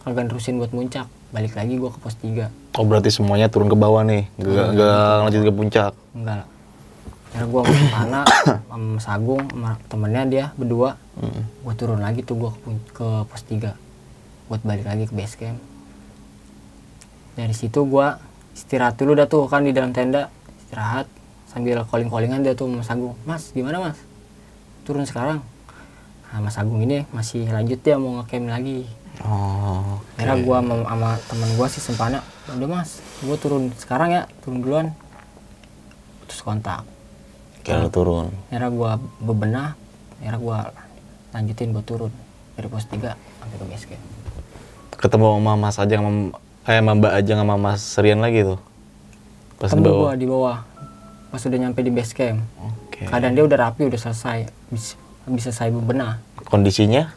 kagak nerusin buat muncak balik lagi gue ke pos 3 oh berarti semuanya turun ke bawah nih? Nggak nggak lanjut ke puncak? Enggak akhirnya gue ke sana [COUGHS] sama Mas Agung sama temennya dia berdua. Hmm. gue turun lagi tuh gue ke, ke pos 3 buat balik lagi ke base camp. Dari situ gue istirahat dulu dah tuh kan di dalam tenda. Istirahat sambil calling callingan dia tuh sama Mas Agung. Mas gimana Mas? Turun sekarang. Nah, Mas Agung ini masih lanjut dia mau ngecamp lagi. Oh oke. akhirnya gue sama, sama temen gue sih sempana udah Mas gue turun sekarang ya turun duluan. Putus kontak kira lu turun. Akhirnya gue bebenah akhirnya gue lanjutin buat turun. Dari pos 3 sampai ke base camp ketemu sama Mas aja sama eh sama Mbak aja sama Mas Rian lagi tuh? Pas di ketemu bawah gue di bawah pas udah nyampe di base camp oke. Keadaan dia udah rapi udah selesai. Bisa, bisa selesai bebenah. Kondisinya?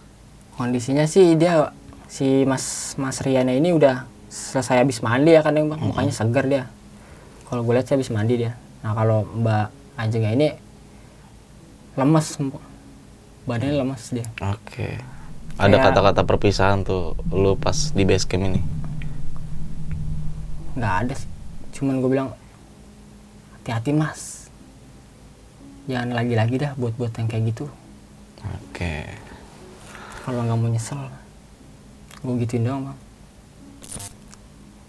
Kondisinya sih dia si mas mas Riana ini udah selesai habis mandi ya kadang bang? Mukanya segar dia. Kalau gue lihat sih habis mandi dia. Nah kalau mbak Ajeng ini lemes badannya lemes dia. Oke. Ada Kayak- kata-kata perpisahan tuh lu pas di base camp ini? Nggak ada sih. Cuman gue bilang hati-hati mas. Jangan lagi-lagi dah buat-buat yang kayak gitu. Oke. Kalau nggak mau nyesel gue gituin doang bang.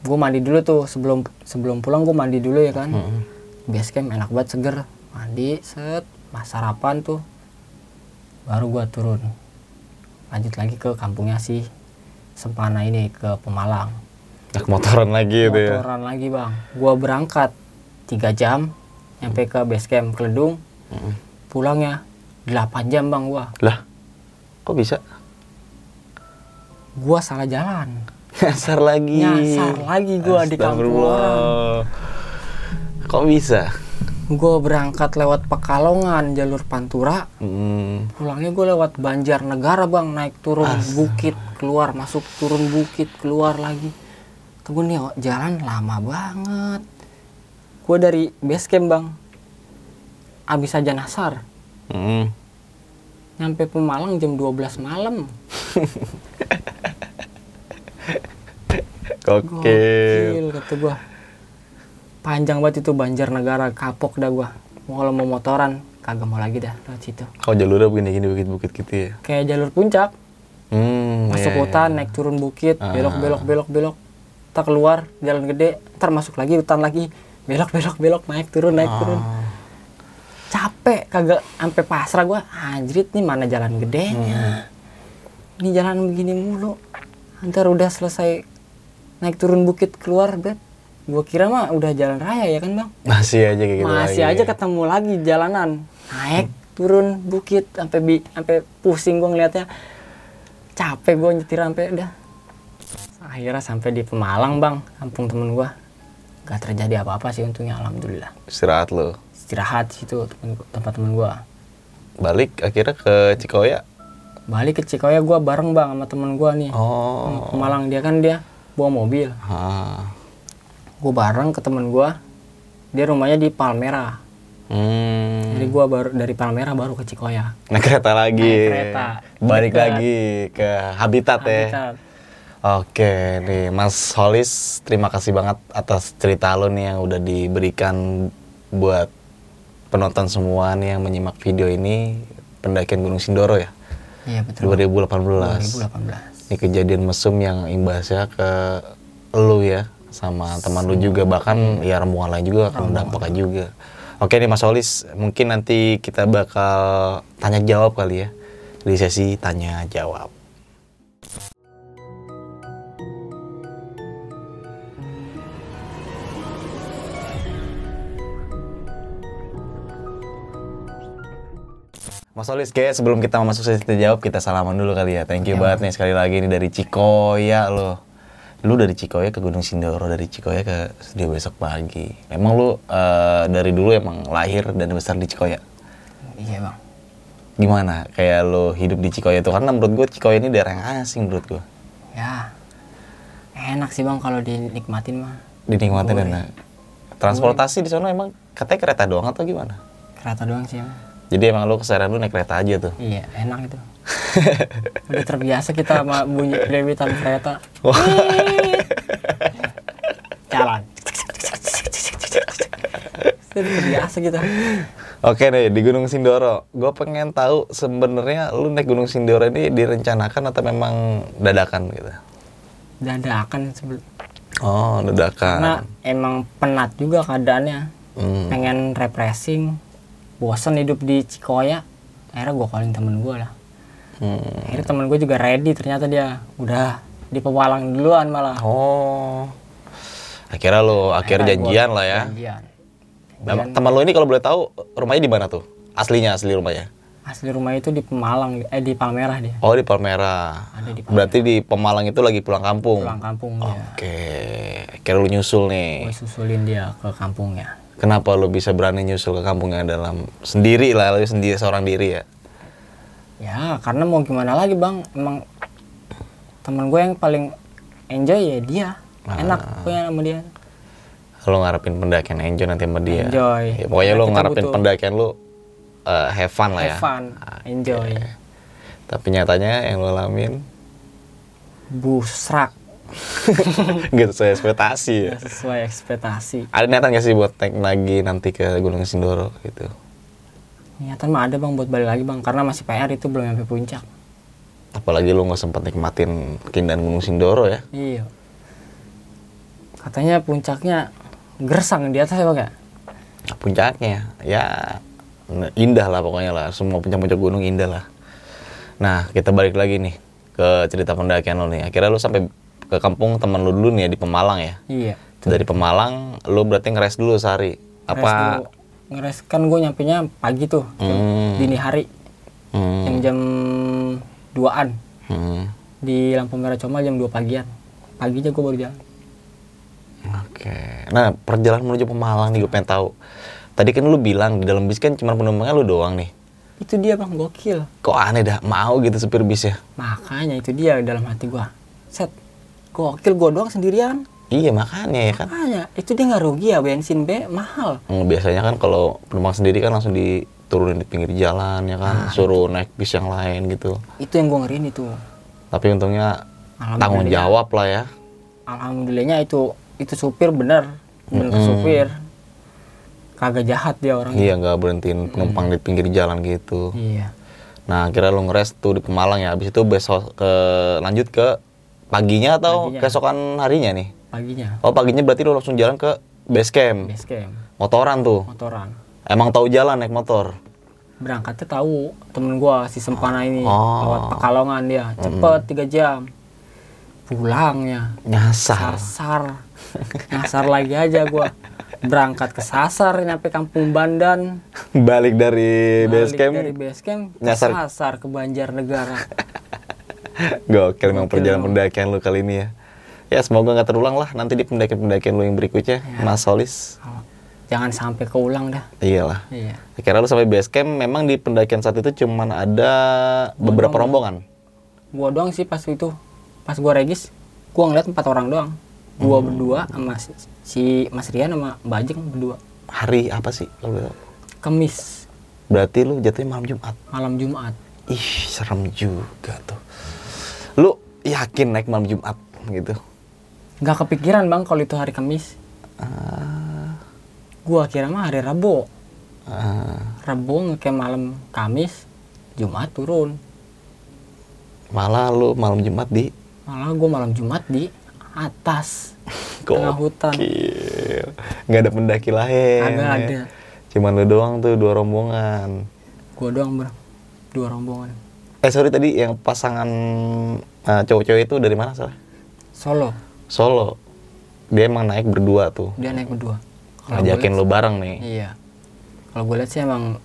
Gue mandi dulu tuh sebelum sebelum pulang gue mandi dulu ya kan. Mm-mm. base camp enak banget seger mandi set pas sarapan tuh. Baru gue turun. Lanjut lagi ke kampungnya si Sempana ini ke Pemalang. Nah, motoran lagi gitu ya? Motoran lagi bang. Gue berangkat tiga jam nyampe ke base camp Keledung. Mm-mm. pulangnya 8 jam bang gua. Lah kok bisa? Gua salah jalan. Nyasar lagi. Nyasar lagi gua di kampung. Kok bisa gue berangkat lewat Pekalongan jalur Pantura Hmm. pulangnya gue lewat Banjarnegara bang naik turun bukit keluar masuk turun bukit keluar lagi tuh nih oh, jalan lama banget gue dari base camp bang abis aja nasar Hmm. nyampe Pemalang jam 12 malam [LAUGHS] Oke. Gokil kata gua. Panjang banget itu Banjarnegara, kapok dah gua. Mau kalau mau motoran, kagak mau lagi dah lewat situ. Kau jalurnya begini-gini bukit-bukit gitu ya. Kayak jalur puncak, Hmm. masuk iya, hutan, naik turun bukit, Ah. belok belok belok belok. Tak keluar jalan gede, ntar masuk lagi hutan lagi, belok belok belok naik turun naik iya. turun. Ah. Capek kagak sampai pasrah gua. Anjrit nih mana jalan Hmm. gedenya. Ini jalan begini mulu. Ntar udah selesai naik turun bukit keluar, bet. Gua kira mah udah jalan raya ya kan bang? Masih aja kayak gitu Masih lagi. aja ketemu lagi jalanan. Naik turun bukit sampai bi sampai pusing gua ngeliatnya. Capek gua nyetir sampai udah. Akhirnya sampai di Pemalang bang, kampung temen gua. Gak terjadi apa-apa sih untungnya alhamdulillah. Istirahat lo. Istirahat situ tempat temen gua. Balik akhirnya ke Cikoya. Balik ke Cikoya gua bareng bang sama temen gua nih. Oh. Pemalang dia kan dia bawa mobil. Ah. Gue bareng ke temen gua. Dia rumahnya di Palmera. Hmm. Jadi gua baru dari Palmera baru ke Cikoya. Naik kereta lagi. Naik kereta. Balik Dekat. lagi ke habitat, ya. Habitat. Oke, nih Mas Holis, terima kasih banget atas cerita lo nih yang udah diberikan buat penonton semua nih yang menyimak video ini pendakian Gunung Sindoro ya, Iya betul. 2018. 2018. Ini kejadian mesum yang imbasnya ke lu ya, sama teman lu juga bahkan ya rombongan lain juga akan dampaknya juga. Oke nih Mas Holis, mungkin nanti kita bakal tanya jawab kali ya di sesi tanya jawab. Mas Olis, kayak sebelum kita masuk sesi tanya jawab, kita salaman dulu kali ya. Thank you banget nih sekali lagi nih dari Cikoya loh. Lu dari Cikoya ke Gunung Sindoro, dari Cikoya ke studio besok pagi. Emang lu eh, dari dulu emang lahir dan besar di Cikoya? Iya bang. Gimana? Kayak lu hidup di Cikoya itu karena menurut gue Cikoya ini daerah yang asing menurut gue. Ya. Enak sih bang kalau dinikmatin mah. Dinikmatin Boleh. dan transportasi di sana emang katanya kereta doang atau gimana? Kereta doang sih. Bang. Jadi emang lu keseharian lu naik kereta aja tuh. Iya enak itu. Udah terbiasa kita sama bunyi debitan kereta. Wah. [LAUGHS] Jalan. Terbiasa kita. Oke deh di Gunung Sindoro, gue pengen tahu sebenarnya lu naik Gunung Sindoro ini direncanakan atau memang dadakan gitu? Dadakan sebelum. Oh dadakan. Karena emang penat juga keadaannya. Hmm. pengen refreshing bosan hidup di Cikoya akhirnya gue calling temen gue lah Hmm. akhirnya temen gue juga ready ternyata dia udah di pewalang duluan malah Oh, akhirnya lo akhir janjian lah ya. janjian. Nah, teman lo ini kalau boleh tahu rumahnya di mana tuh? Aslinya asli rumahnya? asli rumah itu di Pemalang eh di Palmerah dia Oh di Palmera. Ada di Berarti di Pemalang itu lagi pulang kampung. pulang kampung dia Oke, kira lu nyusul nih. gue susulin dia ke kampungnya Kenapa lu bisa berani nyusul ke kampungnya dalam sendiri lah, lu sendiri seorang diri ya? Ya karena mau gimana lagi bang emang temen gue yang paling enjoy ya dia Ah. enak pokoknya sama dia Lu ngarepin pendakian enjoy nanti sama dia. Enjoy. Ya, pokoknya Kita ngarepin butuh- pendakian lu eh, have fun lah ya. have fun enjoy Tapi nyatanya yang lu alamin busrak [LAUGHS] gitu sesuai ekspektasi ya. Sesuai ekspektasi Ada niatan gak sih buat naik lagi nanti ke Gunung Sindoro gitu? Niatan mah ada bang buat balik lagi bang karena masih PR itu belum sampai puncak Apalagi lu nggak sempat nikmatin keindahan Gunung Sindoro ya. iya katanya puncaknya gersang di atas ya bang ya Puncaknya ya indah lah pokoknya lah. Semua puncak-puncak gunung indah lah. Nah kita balik lagi nih ke cerita pendakian lo nih. Akhirnya lu sampai ke kampung teman lu dulu nih ya di Pemalang ya. iya Dari Pemalang lu berarti ngeres dulu sehari. Apa? Ngeres kan gue nyampe nya pagi tuh Hmm. dini hari Hmm. jam jam 2an Hmm. di lampu merah comal jam 2 pagian paginya gue baru jalan Oke. Nah, perjalanan menuju Pemalang nih gue pengen tahu. Tadi kan lu bilang di dalam bis kan cuma penumpangnya lu doang nih. Itu dia bang, gokil. Kok aneh dah mau gitu supir bis ya? Makanya itu dia dalam hati gua. Set, gokil gua doang sendirian. Iya makanya ya kan. Makanya itu dia nggak rugi ya bensin B mahal. Hmm, Biasanya kan kalau penumpang sendiri kan langsung diturunin di pinggir jalan ya kan, suruh naik bis yang lain gitu. Itu yang gua ngeriin itu. Tapi untungnya tanggung jawab lah ya. Alhamdulillahnya itu itu supir bener, bener supir. Kagak jahat dia orang. Iya nggak berhentiin penumpang di pinggir jalan gitu. Iya. Nah akhirnya lu ngeres tuh di Pemalang ya. Habis itu besok ke lanjut ke paginya atau Paginya. keesokan harinya nih? Paginya Oh paginya berarti lu langsung jalan ke base camp. base camp, Motoran tuh. motoran. Emang tahu jalan naik motor. Berangkatnya tahu temen gua si Sempana ini Oh. lewat Pekalongan dia, cepet tiga jam. Pulangnya Nyasar. sasar, nyasar lagi aja gua. Berangkat ke sasar nyampe Kampung Bandan. Balik dari base balik camp. dari base camp ke nyasar. sasar ke Banjarnegara. [LAUGHS] Gokil memang perjalanan pendakian lu kali ini ya. Ya semoga nggak terulang lah nanti di pendakian-pendakian lu yang berikutnya, Ya. Mas Solis. Oh, Jangan sampai keulang dah. Iyalah. Iya. Kira lu sampai base camp memang di pendakian saat itu cuman ada beberapa rombongan. Gua doang sih pas itu. Pas gua regis, gua ngeliat empat orang doang. Gua berdua sama si, si Mas Rian sama Mbak Ajeng berdua. Hari apa sih tahu? Kemis Berarti lu jatuhnya malam Jumat. malam Jumat. Ih, serem juga tuh. Lu yakin naik malam Jumat gitu? Gak kepikiran bang kalau itu hari Kamis. Gua kira mah hari Rabu. Ah, Rabu ngecamp malam Kamis, Jumat turun. malah lu malam Jumat di Malah gua malam Jumat di atas [LAUGHS] tengah hutan. Nggak ada pendaki lain. Ya. ada. Cuman lu doang tuh dua rombongan. Gua doang bro, dua rombongan. Eh sorry tadi yang pasangan eh, cowok-cowok itu dari mana salah? Solo, Solo. Dia emang naik berdua tuh. dia naik berdua. Gua Ngajakin lu bareng nih. Iya. Kalau gue lihat sih emang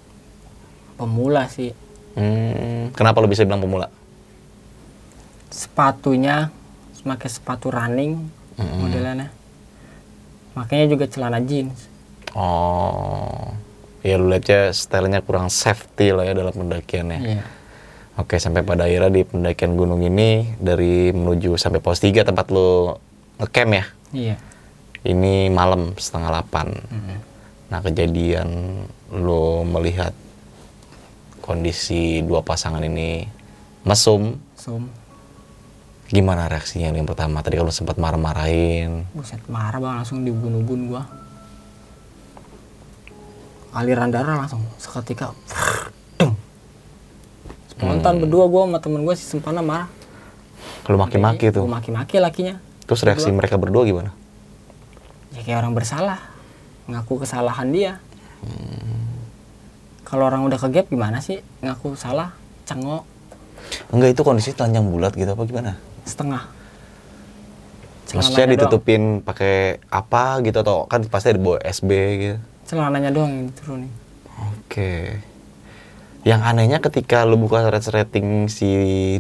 pemula sih. Hmm, kenapa lu bisa bilang pemula? Sepatunya pakai sepatu running modelannya. Makanya juga celana jeans. Oh. Ya lu lihatnya stylenya kurang safety lah ya dalam pendakiannya. Iya. Oke, sampai pada akhirnya di pendakian gunung ini dari menuju sampai pos 3 tempat lu ngecamp ya. Iya. Ini malam setengah 8. Mm. Nah, kejadian lu melihat kondisi dua pasangan ini mesum, So, gimana reaksinya yang pertama? Tadi kalau sempat marah-marahin. buset marah bang langsung dibun-bun gua. Aliran darah langsung seketika. Spontan berdua gua sama temen gua si Sempana marah. Lu maki-maki tuh. Maki-maki lakinya. Terus reaksi mereka berdua gimana? ya kayak orang bersalah ngaku kesalahan dia kalau orang udah ke gap gimana sih ngaku salah cengok Enggak, itu kondisi telanjang bulat gitu apa gimana? setengah Maksudnya Celananya doang. ditutupin pakai apa gitu atau kan pasti ada bawa SB gitu. celananya doang yang diturunin Oke. Yang anehnya ketika lu buka rating si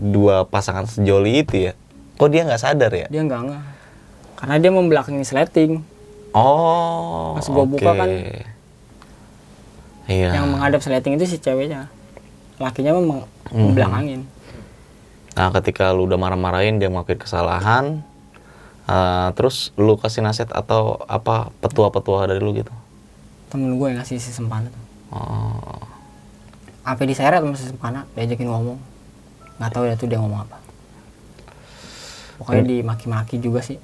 dua pasangan sejoli itu ya, kok dia nggak sadar ya? dia nggak nggak karena dia membelakangi sleting Oh. Pas gua buka oke. kan, Iya. yang menghadap sleting itu si ceweknya lakinya memang Mhm. membelakangin Nah, ketika lu udah marah-marahin dia ngakuin kesalahan, eh, terus lu kasih nasihat atau apa petua-petua dari lu gitu? temen gue yang ngasih si sempana tuh Oh. apa diseret sama si sempana diajakin ngomong nggak tahu ya tuh dia ngomong apa pokoknya dimaki-maki juga sih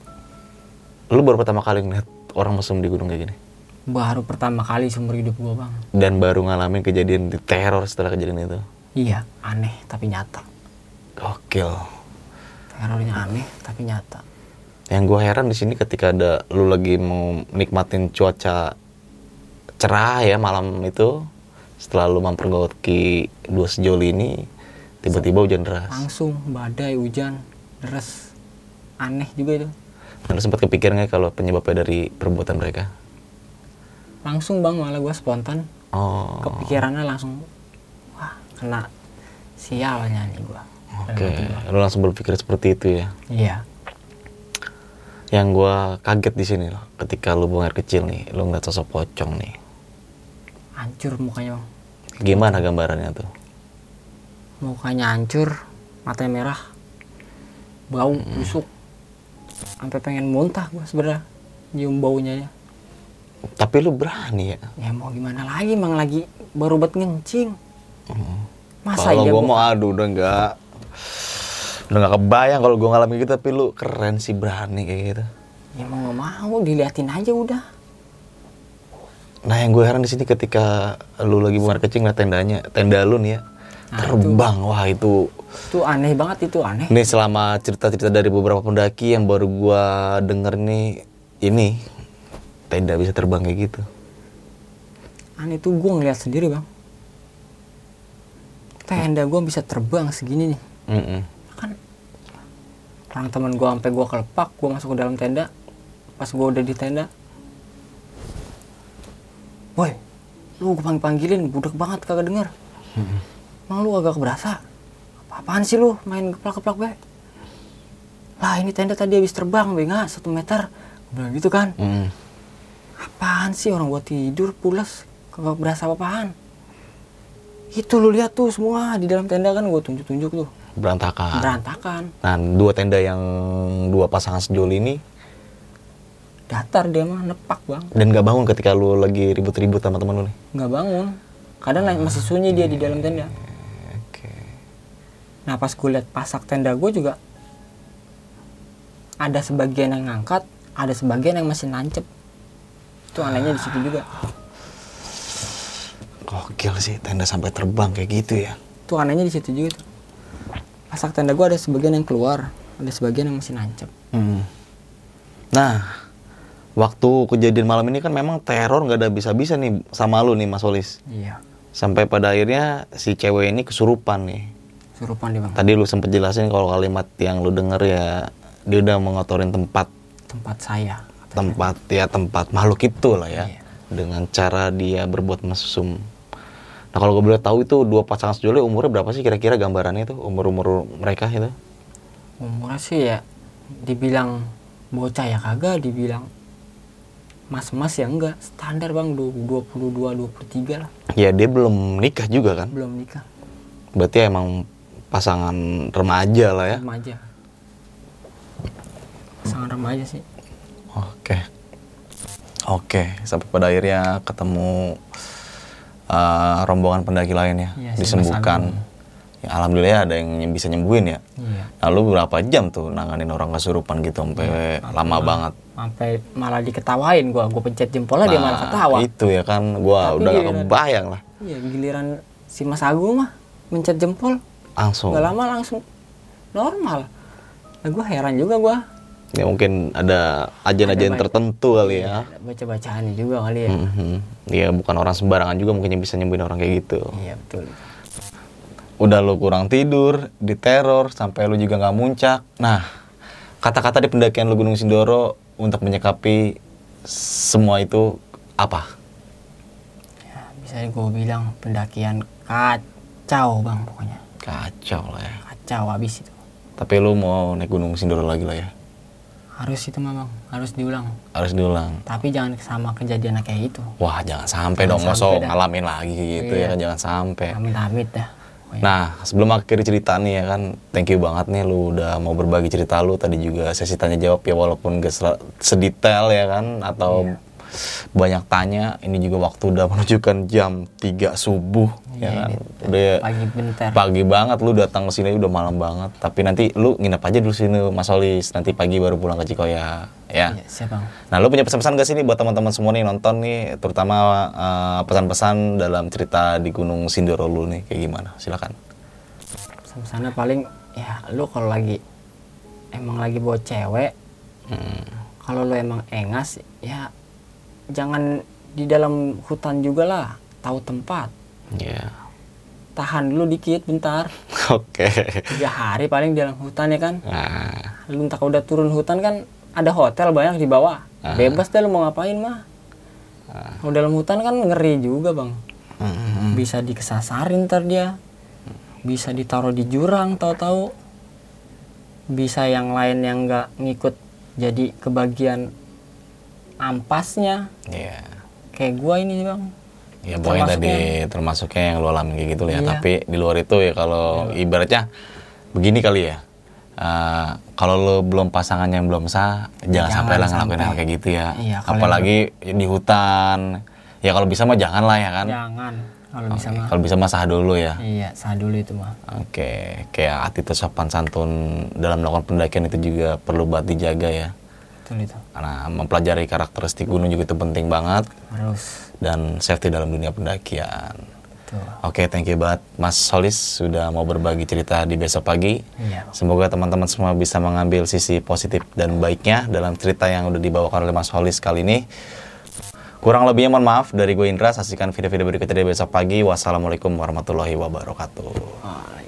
Lu baru pertama kali ngeliat orang mesum di gunung kayak gini? baru pertama kali seumur hidup gue bang Dan baru ngalamin kejadian di teror setelah kejadian itu? iya aneh tapi nyata Gokil. terornya aneh tapi nyata Yang gue heran di sini ketika ada lu lagi mau nikmatin cuaca cerah ya malam itu, setelah lu mempergoki dua sejoli ini, tiba-tiba hujan deras. langsung badai hujan deras aneh juga itu Dan sempat kepikiran nggak kalau penyebabnya dari perbuatan mereka? langsung bang malah gue spontan Oh, kepikirannya langsung wah kena sialnya nih gue oke. Lu langsung berpikir seperti itu ya. iya Yang gua kaget di sini loh, ketika lu buang air kecil nih, lu ngeliat sosok pocong nih. hancur mukanya bang Gimana gambarannya tuh? mukanya hancur matanya merah bau busuk sampai pengen muntah gua sebenarnya nyium baunya ya. Tapi lu berani ya? ya mau gimana lagi emang lagi baru buat ngencing. Masa Kalau iya gua mau aduh udah nggak udah nggak kebayang kalau gua ngalamin gitu. Tapi lu keren sih berani kayak gitu. ya mau nggak mau diliatin aja udah. Nah yang gue heran di sini ketika lu lagi buang air kecil ngeliat tendanya, tenda lu nih ya Nah, terbang, wah itu. Itu aneh banget itu aneh. Nih selama cerita-cerita dari beberapa pendaki yang baru gua denger nih, ini tenda bisa terbang kayak gitu. aneh tuh gua ngeliat sendiri bang. Tenda gua bisa terbang segini nih. Mm-mm. kan orang teman gua sampai gua kelepak gua masuk ke dalam tenda. Pas gua udah di tenda. Woi lu gua panggil panggilin budak banget kagak denger. Emang lu agak berasa apaan sih lu? Main keplak keplak be. Lah ini tenda tadi habis terbang be nggak satu meter. Bilang gitu kan. Mm. apaan sih orang gua tidur pulas kagak berasa apa-apaan. Itu lu lihat tuh semua di dalam tenda kan gua tunjuk-tunjuk tuh. Berantakan. berantakan. Nah dua tenda yang dua pasangan sejoli ini? Datar dia mah nepak bang. Dan gak bangun ketika lu lagi ribut-ribut sama teman lu nih. nggak bangun. Kadang naik- masih sunyi dia di dalam tenda. Nah pas gue lihat pasak tenda gue juga ada sebagian yang ngangkat ada sebagian yang masih nancep itu anehnya di situ juga Gokil sih tenda sampai terbang kayak gitu ya. itu anehnya di situ juga tuh pasak tenda gue ada sebagian yang keluar ada sebagian yang masih nancep Hmm. Nah, waktu kejadian malam ini kan memang teror nggak ada bisa-bisa nih sama lu nih Mas Olis. iya Sampai pada akhirnya si cewek ini kesurupan nih. Surupan dia bang Tadi lu sempet jelasin kalau kalimat yang lu denger ya dia udah mengotorin tempat tempat saya katanya. tempat ya tempat makhluk itu lah ya Iya. dengan cara dia berbuat mesum. Nah kalau gue boleh tahu itu dua pasangan sejoli umurnya berapa sih kira-kira gambarannya itu umur umur mereka itu? umurnya sih ya dibilang bocah ya kagak dibilang mas-mas ya enggak standar bang du- 22 23 lah Ya dia belum nikah juga kan? belum nikah Berarti emang pasangan remaja lah ya? remaja sangat remaja sih Oke. Oke, sampai pada akhirnya ketemu uh, rombongan pendaki lainnya Iya, si Mas disembuhkan. Ya, alhamdulillah ya ada yang bisa nyembuhin ya. iya Lalu berapa jam tuh nanganin orang kesurupan gitu sampai lama banget. sampai malah diketawain gua gua pencet jempolnya dia malah Nah, ketawa Itu ya kan gua Tapi udah gak kebayang lah. iya giliran si Mas Agung mah mencet jempol Langsung. nggak lama langsung normal nah, gua heran juga gua Ya mungkin ada ajen-ajen tertentu kali ya. baca bacaan juga kali ya Mhm. Ya bukan orang sembarangan juga mungkin yang bisa nyembuhin orang kayak gitu. iya betul udah lu kurang tidur, diteror, sampai lu juga nggak muncak. Nah, kata-kata di pendakian lu Gunung Sindoro untuk menyikapi semua itu apa? ya, bisa gue bilang pendakian kacau bang pokoknya Kacau lah ya. kacau habis itu Tapi lu mau naik Gunung Sindoro lagi lah ya. harus itu mah bang harus diulang Harus diulang. tapi jangan sama kejadian kayak itu Wah, jangan sampai Jangan dong, dah. ngalamin lagi gitu Iya. ya kan, jangan sampai. amit-amit dah. Nah, sebelum akhir cerita nih ya kan, thank you banget nih lu udah mau berbagi cerita lu. Tadi juga sesi tanya jawab ya walaupun gak sedetail ya kan atau Iya. Banyak tanya. Ini juga waktu udah [LAUGHS] menunjukkan jam 3 subuh ya Iya, kan. ini Udah pagi bentar pagi banget lu datang ke sini udah malam banget. Tapi nanti lu nginep aja dulu sini Mas Solis. Nanti pagi baru pulang ke Cikoya ya. Iya, siap bang Nah, lu punya pesan-pesan gak sih nih buat teman-teman semua nih nonton nih, terutama eh, pesan-pesan dalam cerita di Gunung Sindoro lu nih, kayak gimana? Silakan. sana paling ya lu kalau lagi emang lagi bawa cewek Hmm. kalau lu emang engas ya jangan di dalam hutan juga lah tahu tempat. Ya. tahan dulu dikit bentar. [LAUGHS] Oke. tiga hari paling di dalam hutan ya kan? Nah, lu entah udah turun hutan kan ada hotel banyak di bawah. Ah. bebas deh lu mau ngapain mah. Kalau dalam hutan kan ngeri juga bang. Mm, bisa dikesasarin ntar dia. Bisa ditaruh di jurang tahu-tahu bisa yang lain yang nggak ngikut jadi kebagian ampasnya ya. kayak gua ini bang Ya pokoknya tadi termasuknya yang lu alami kayak gitu lah ya. Iya. Tapi di luar itu ya kalau ibaratnya begini kali ya. Eh, kalau lu belum pasangan yang belum sah, jangan, Jangan sampai lah ngelakuin hal kayak gitu ya. Iya, Apalagi di hutan. Ya kalau bisa mah jangan lah ya kan. Jangan kalau bisa mah. Kalau bisa mah sah dulu ya. Iya, sah dulu itu mah. Oke, kayak attitude sopan santun dalam melakukan pendakian itu juga perlu buat dijaga ya. Betul itu. Karena mempelajari karakteristik gunung juga itu penting banget Harus. dan safety dalam dunia pendakian. Oke, thank you banget Mas Solis sudah mau berbagi cerita di besok pagi. Iya. Semoga teman-teman semua bisa mengambil sisi positif dan baiknya dalam cerita yang udah dibawakan oleh Mas Solis kali ini. Kurang lebihnya mohon maaf dari gue Indra. Saksikan video-video berikutnya di besok pagi. Wassalamualaikum warahmatullahi wabarakatuh.